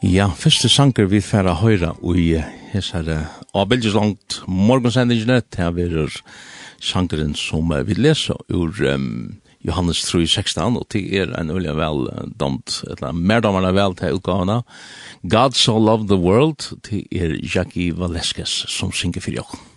Ja, første sanger vi færa høyra i hessare langt morgonsendingene, det er verer sankeren som vi leser ur um, Johannes 3,16 og til er en ulike vel damt, eller merdommerne vel til utgavene. God so loved the world, til er Jackie Valeskes som synger for jokken.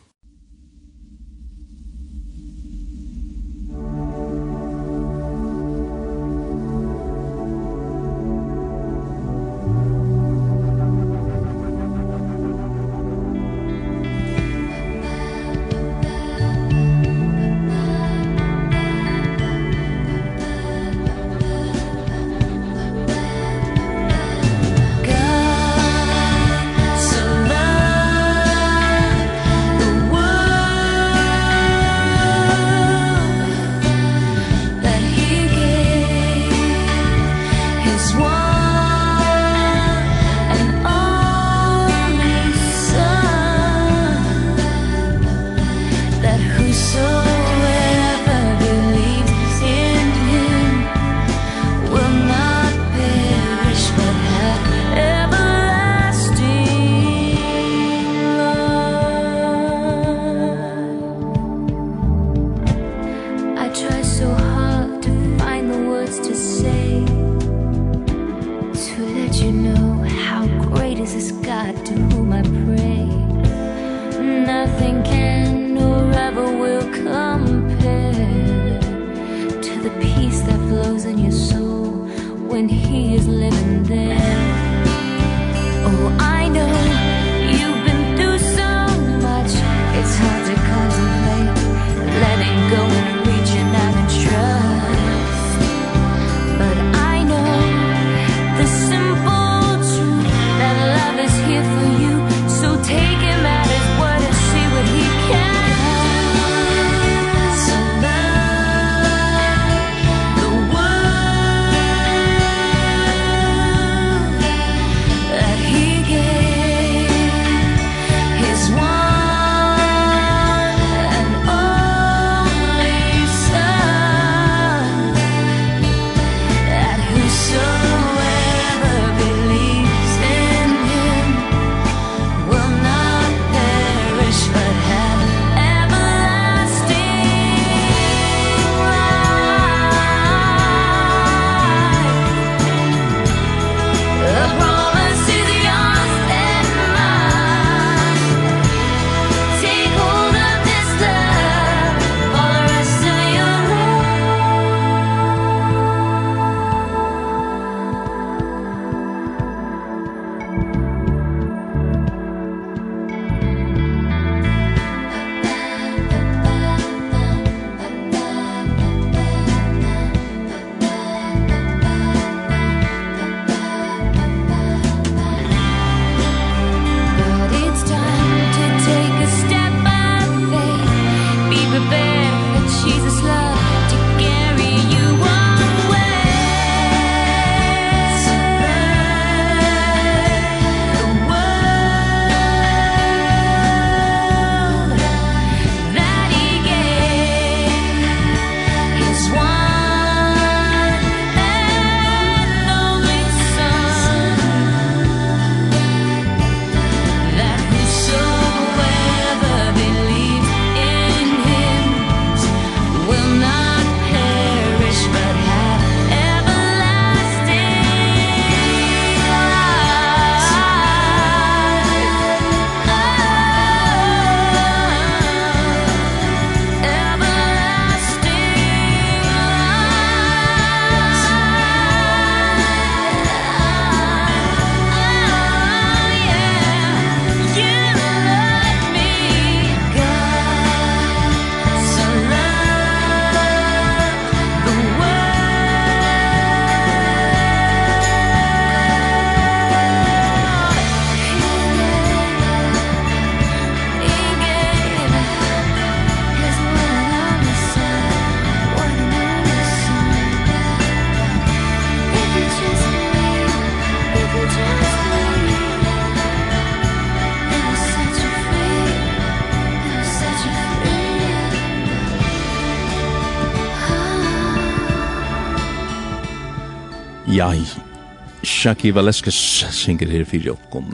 Shaki Valeskes synger her fyrir oppkom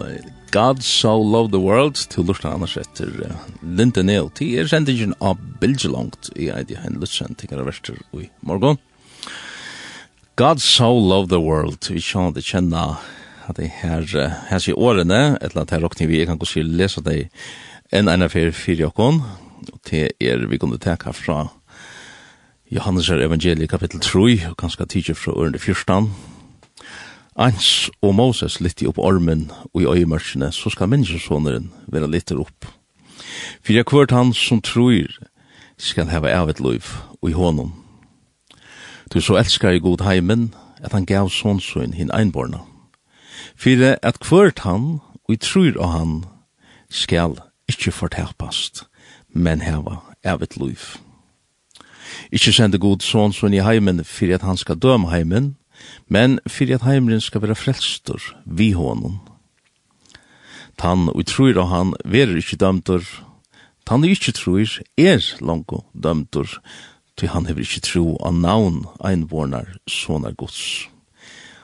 God So Love The World til lortan annars etter uh, Linda Neil. Ti er sendingen av Bilgelongt i eidi hen lutsendingar av verster i morgon God So Love The World vi kjann det kjenna at det her her sier årene et eller annet her rokning vi kan gå sier lesa det enn enn fyrir fyrir okkon og til er vi kunne teka fra Johannes evangeliet kapitel 3 og kanskje tidsi fra årene fyrstan Ans og Moses litt opp ormen og i øyemørsene, så skal menneskesåneren være litt opp. For jeg kvart han som tror, skal hava evet liv og i hånden. Du så elskar i god heimen, at han gav sånsøyn hin einborna. For at kvart han, og i tror av han, skal ikkje fortapast, men hava evet liv. Ikkje sende god sånsøyn i heimen, for at han skal døm heimen, men fyrir at heimren skal vera frelstur vi honom. Tann og trur av han verur ikkje dømtur, tann og ikkje trur er lango dømtur, ty han hever ikkje tru av navn einvornar sonar gods.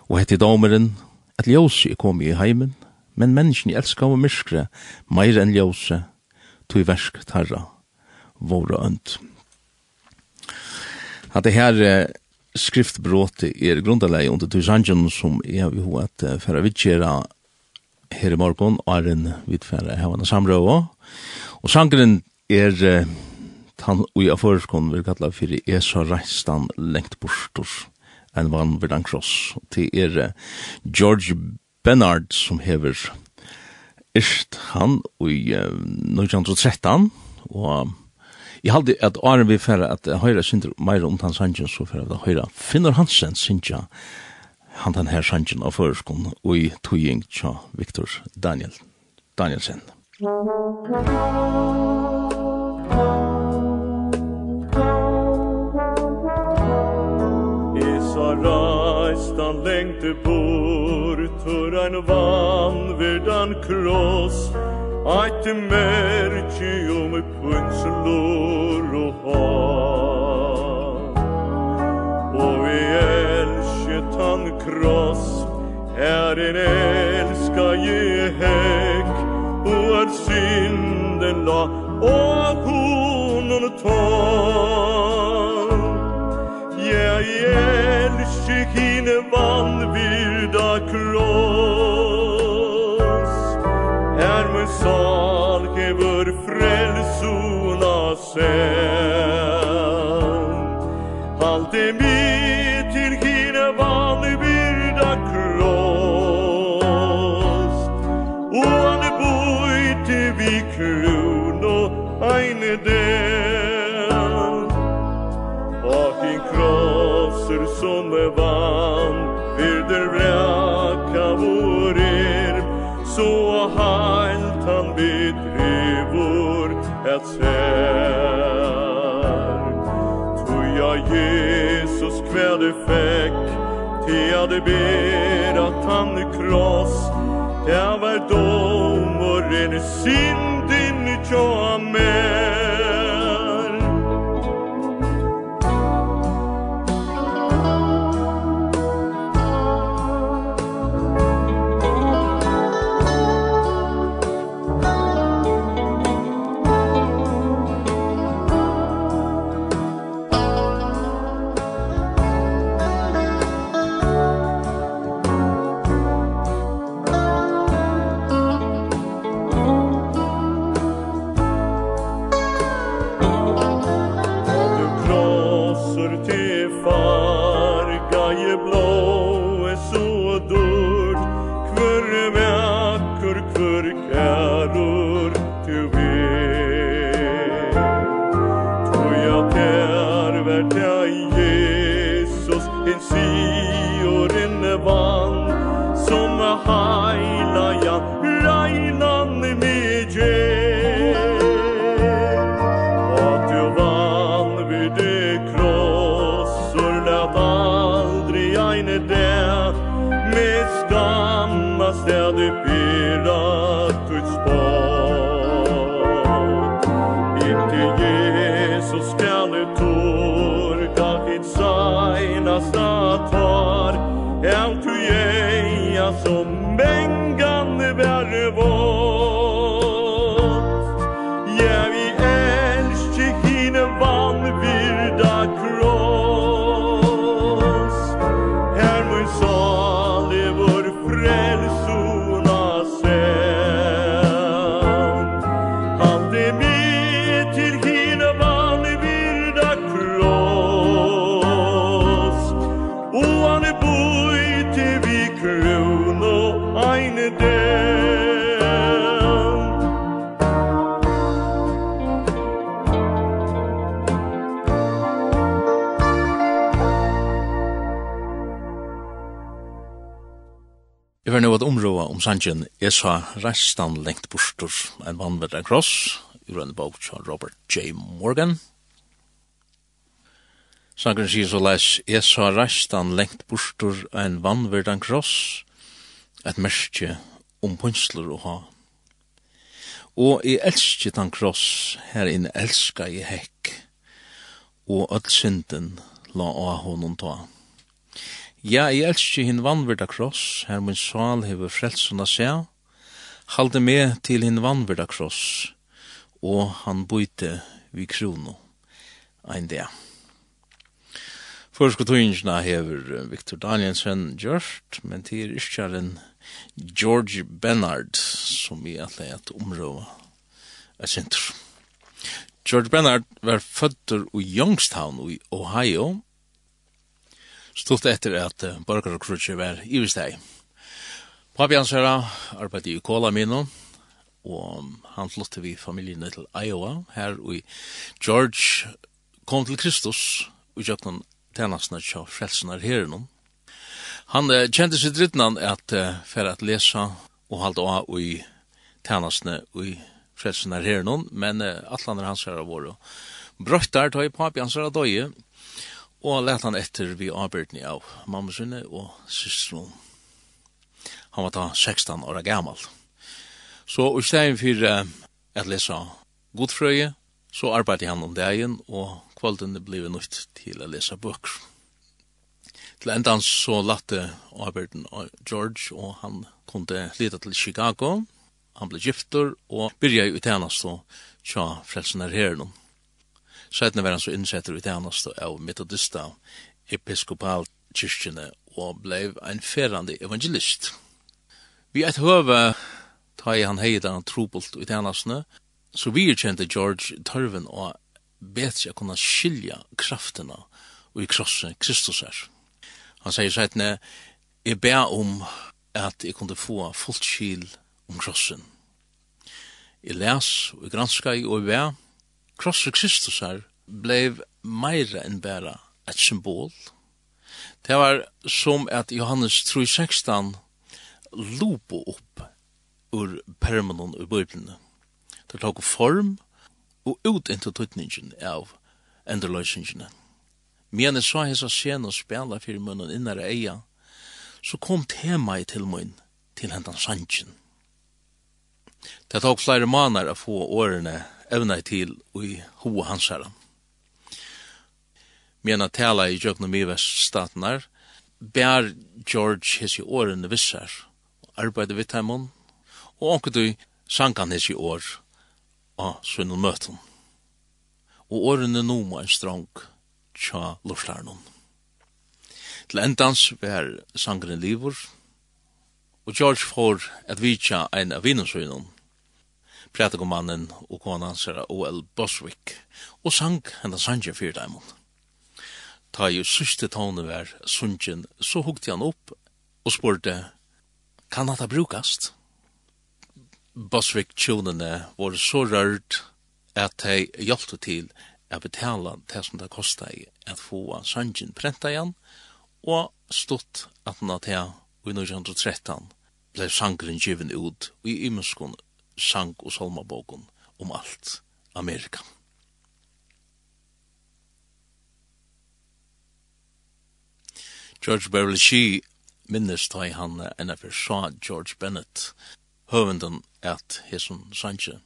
Og hett domeren, at ljósi er komi i heimen, men menneskene elskar og myrskre, meir enn ljósi, tui versk tarra, våra önd. At det her skriftbrot er grundarleie under tusangen som er vi ho at uh, færa vidtjera her i morgon, og er en vidtfæra hevana samrøva. Og sangren er uh, tan ui av foreskon vi kallar fyrir Esa Reistan lengt bortur en vann ved kross til er uh, George Bernard som hever Ist han i uh, 1913, og Jeg halde at Arne vi færre at høyre synder meir om hans sangen, så færre at høyre Finnur Hansen synsja han den her sangen av føreskon og i tøying tja Viktor Daniel Danielsen. Isa reistan lengte bort, hör ein vann vid kross, Ait merki um kunslor og ha. Og vi elsket han kross Herren elska je hek Og er synden la Og honon tar. Jeg elsker hine vanvirda kross. sen Halte mi tilkine bağlı bir byrda kross. Oan buite vi kruno eine del. Og din krosser som är vann Virder vraka vår er Så han ser Tu Jesus kvar du fekk Ti ja du ber at han i kross. Det var dom og rene synd inni tjoa mer avroa om sanjen, jeg sa restan lengt bostur, en mann kross, ur en bok fra Robert J. Morgan. Sangren sier så les, jeg sa restan lengt bostur, en mann kross, et merskje om punsler å ha. Og jeg elsker den kross, her inne elsker jeg hekk, og all synden la av honom ta. Ja, jeg elsker hinn vannverda kross, her min sal hever frelsen av seg. Halde med til hinn vannverda kross, og han bytte vi krono. Ein det. Først tøyngina hever Victor Danielsen gjørst, men til er iskjaren George Bernard, som vi atle at områa er sentrum. George Bernard var fødder i Youngstown i Ohio, stort etter at uh, Borgar og Krutje var i iversteg. Papi hans herra arbeidde i Kola Mino, og han flytte vi familien til Iowa, her og George kom til Kristus, og gjør noen jøkken tennasna tja her nå. Han uh, kjente sitt rytnan at uh, for at lese og halda av i tennasna og her nå, men uh, alle andre hans herra våre brøttar, tog i papi hans herra døye, og let han etter vi arbeidene av mamma sinne og systeren. Han var da 16 år gammal. Så i stedet for at lesa godfrøye, så arbeidde han om dagen, og kvalden ble nødt til å lesa bøker. Til enda han så latte arbeidden av George, og han kunne lida til Chicago. Han ble gifter og byrja i utennast og tja frelsen her herren. Sætne var han så innsetter i tjeneste av metodista episkopal kyrkjene og blei ein ferrande evangelist. Vi eit høve ta i han heida han trobult i tjenestene, så vi kjente George Tørven og betre å kunne skilja kraftena og i krossen Kristus er. Han sier sætne, jeg ber om at jeg kunne få fullt skil om krossen. Jeg les og jeg i og jeg ber, Kross Kristus her blev meira enn bæra et symbol. Det var som at Johannes 3.16 lopo opp ur permanon ur bøyblene. Det tok form og ut into tøytningen av enderløysingene. Men jeg sa hessa sen og spela fyrir munnen innare eia, så kom temaet til mun til hendan sanjen Det tok flere måneder å få årene evne til i hoa hans herre. Mena tala i jøknum i veststatanar, bær George hessi årene vissar, arbeidde vitt heimon, og anker du sankan hessi år av sunnum møtum. Og årene noma en strong tja hon. Til endans vær sangren livur, og George får at vitja ein av vinnusvinnum, prætikomannen og kona hansara O.L. Boswick og sang hendan sanje fyrir daimon. Ta jo syste tåne var sunjen, så hukte han opp og spurte, kan hatt brukast? Boswick tjonene var så rørt at de hjalte til å betala det som det kostet at få sanjen prenta igjen, og stått at han hatt i 1913 blei sangren given ut i imenskon sang- og salmaboken om alt Amerika. George Beverly Shee minnes da han enn jeg sa George Bennett, høvenden at hesson sanje.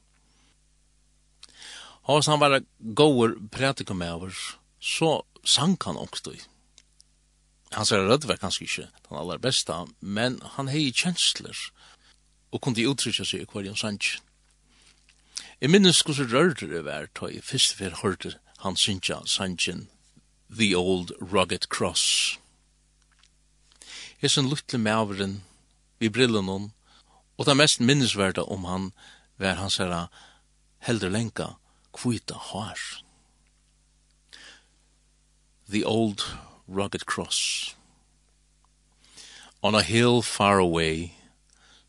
Hans han var gåur prætikum over, så sang han også i. Hans er rødver kanskje ikke den aller beste, men han hei kjensler og kunne utrykja seg i kvarjon sannsyn. Jeg minnes hvordan rørte det var da jeg først for hørte han synsja sannsyn The Old Rugged Cross. Hesen luttle maveren vi brillen hon, og det mest minnesverda om han var hans herra helder lenka kvita har. The Old Rugged Cross. On a hill far away,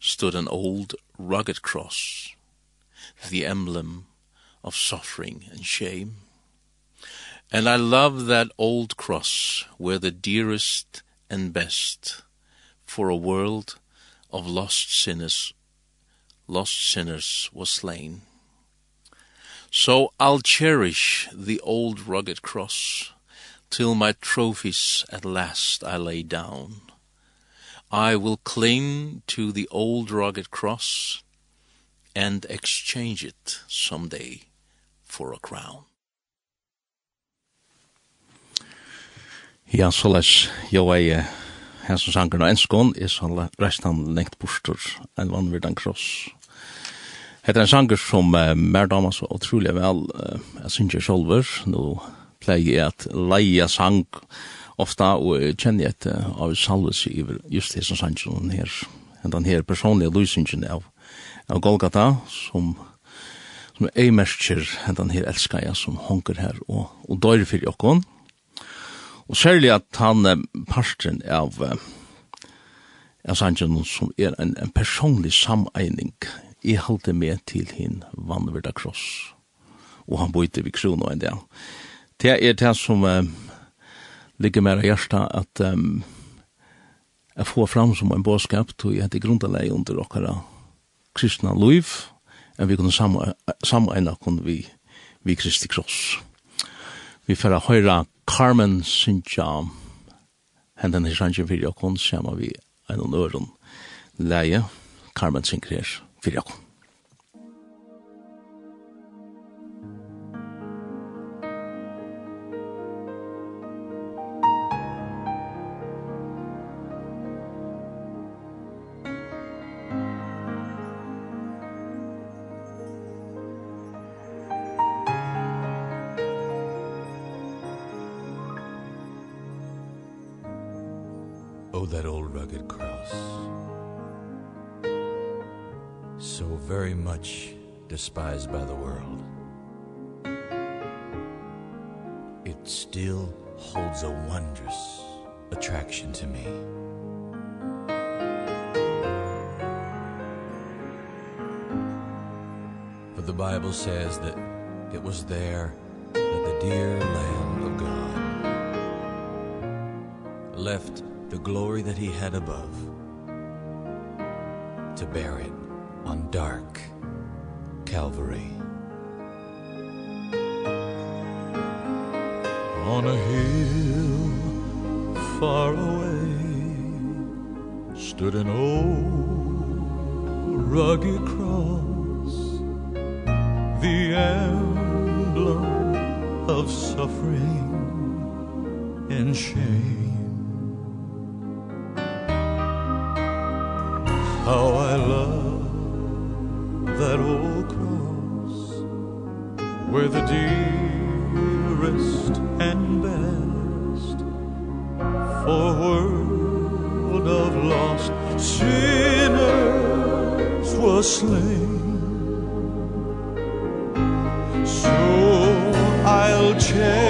stood an old rugged cross, the emblem of suffering and shame. And I love that old cross where the dearest and best for a world of lost sinners lost sinners was slain. So I'll cherish the old rugged cross till my trophies at last I lay down I will cling to the old rugged cross and exchange it someday for a crown. Ja, så les, jo er her som sanger noe enskån, er så restan lengt bostor en vanvirdan kross. Hetta er en sanger som uh, mer damer så utrolig vel, uh, jeg synes jeg sjolver, nå pleier jeg at leia sang, ofta og kjenner et av salves i just det som sannsjonen her. Den her personlige lysingen av, av Golgata som som er eimerskjer den her elskaja som honker her og, og døyre fyrir jokkon. Og særlig at han parten av av sannsjonen som er en, en personlig sameining i halte med til hin vannverda kross. Og han bøyte vi krona enn det. Det er det som ligger mer i hjärsta att um, att får fram som en bådskap tog jag till grundaläge under åkara kristna liv en vi kunde samma samma kunde vi vi Kristi kross. Vi får höra Carmen Sinja henden i sannsyn fyrir okon, saman vi en og nøren leie, Carmen Sinclair fyrir okon. Oh, that old rugged cross. So very much despised by the world. It still holds a wondrous attraction to me. For the Bible says that it was there that the dear Lamb of God left the glory that he had above to bear it on dark Calvary. On a hill far away stood an old rugged cross the emblem of suffering and shame. love that old cross Where the dearest and best For a world of lost sinners was slain. So I'll change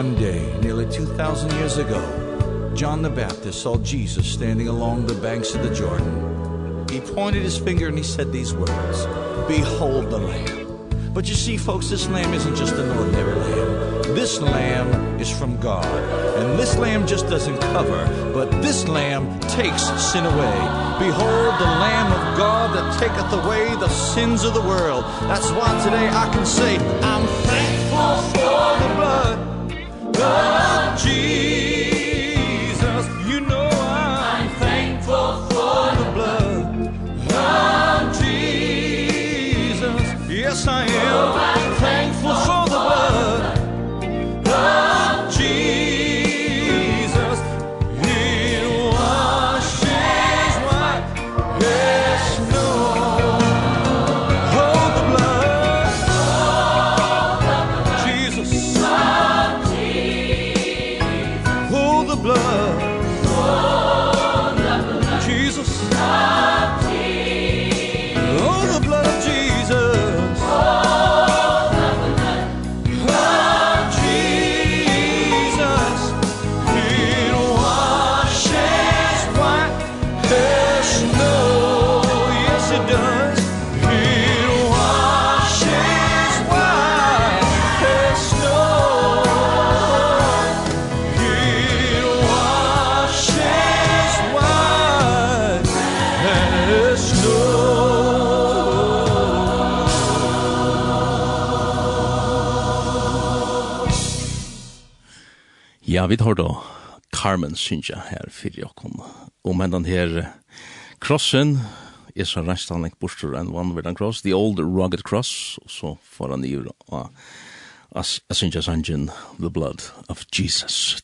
one day, nearly 2,000 years ago, John the Baptist saw Jesus standing along the banks of the Jordan. He pointed his finger and he said these words, Behold the Lamb. But you see, folks, this Lamb isn't just an ordinary Lamb. This Lamb is from God. And this Lamb just doesn't cover, but this Lamb takes sin away. Behold the Lamb of God that taketh away the sins of the world. That's why today I can say, I'm thankful. God vi tar då Carmen Synja her fyrir okkom. Om hendan her krossen, er så rest han ikke bortstur enn vann ved cross, the old rugged cross, og så får han i og Synja Sanjin, the blood of Jesus.